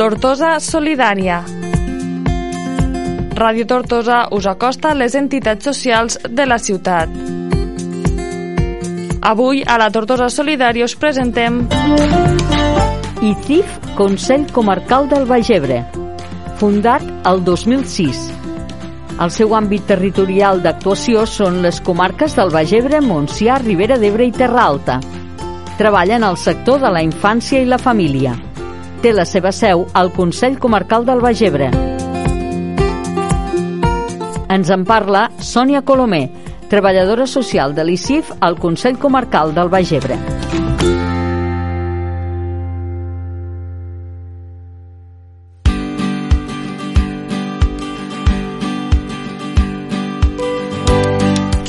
Tortosa Solidària. Ràdio Tortosa us acosta les entitats socials de la ciutat. Avui, a la Tortosa Solidària, us presentem... ICIF, Consell Comarcal del Baix Ebre, fundat el 2006. El seu àmbit territorial d'actuació són les comarques del Baix Ebre, Montsià, Ribera d'Ebre i Terra Alta. Treballa en el sector de la infància i la família té la seva seu al Consell Comarcal del Baix Ebre. Ens en parla Sònia Colomé, treballadora social de l'ICIF al Consell Comarcal del Baix Ebre.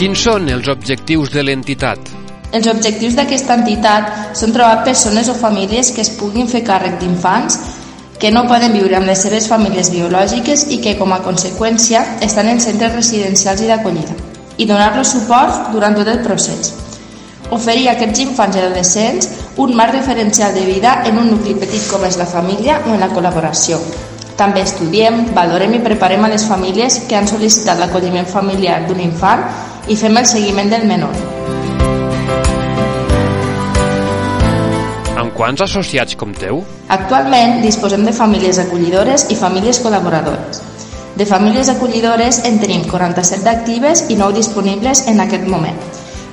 Quins són els objectius de l'entitat? Els objectius d'aquesta entitat són trobar persones o famílies que es puguin fer càrrec d'infants que no poden viure amb les seves famílies biològiques i que, com a conseqüència, estan en centres residencials i d'acollida, i donar-los suport durant tot el procés. Oferir a aquests infants i adolescents un marc referencial de vida en un nucli petit com és la família o en la col·laboració. També estudiem, valorem i preparem a les famílies que han sol·licitat l'acolliment familiar d'un infant i fem el seguiment del menor. Quants associats compteu? Actualment disposem de famílies acollidores i famílies col·laboradores. De famílies acollidores en tenim 47 d'actives i 9 disponibles en aquest moment.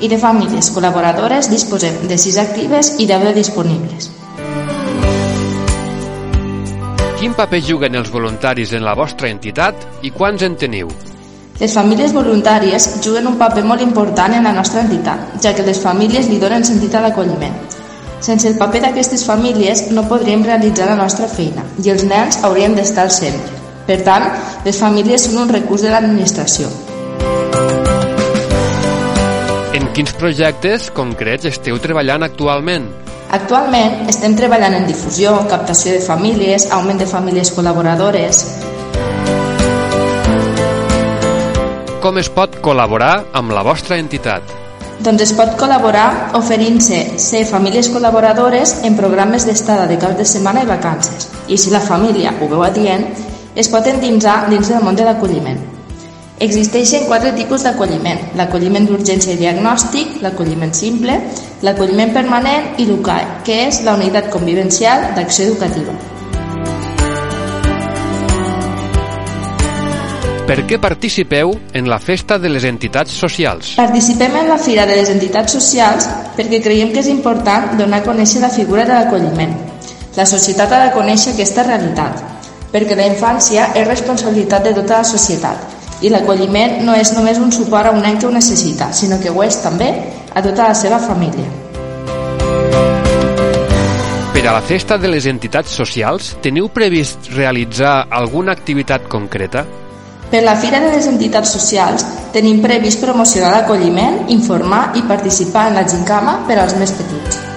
I de famílies col·laboradores disposem de 6 actives i 10 de disponibles. Quin paper juguen els voluntaris en la vostra entitat i quants en teniu? Les famílies voluntàries juguen un paper molt important en la nostra entitat, ja que les famílies li donen sentit a l'acolliment. Sense el paper d'aquestes famílies no podríem realitzar la nostra feina i els nens haurien d'estar al centre. Per tant, les famílies són un recurs de l'administració. En quins projectes concrets esteu treballant actualment? Actualment estem treballant en difusió, captació de famílies, augment de famílies col·laboradores. Com es pot col·laborar amb la vostra entitat? Doncs es pot col·laborar oferint-se ser famílies col·laboradores en programes d'estada de cap de setmana i vacances. I si la família ho veu adient, es pot endinsar dins del món de l'acolliment. Existeixen quatre tipus d'acolliment, l'acolliment d'urgència i diagnòstic, l'acolliment simple, l'acolliment permanent i l'UCAE, que és la unitat convivencial d'acció educativa. Per què participeu en la Festa de les Entitats Socials? Participem en la Fira de les Entitats Socials perquè creiem que és important donar a conèixer la figura de l'acolliment. La societat ha de conèixer aquesta realitat, perquè la infància és responsabilitat de tota la societat i l'acolliment no és només un suport a un nen que ho necessita, sinó que ho és també a tota la seva família. Per a la Festa de les Entitats Socials, teniu previst realitzar alguna activitat concreta? Per la Fira de les Entitats Socials tenim previst promocionar l'acolliment, informar i participar en la gincama per als més petits.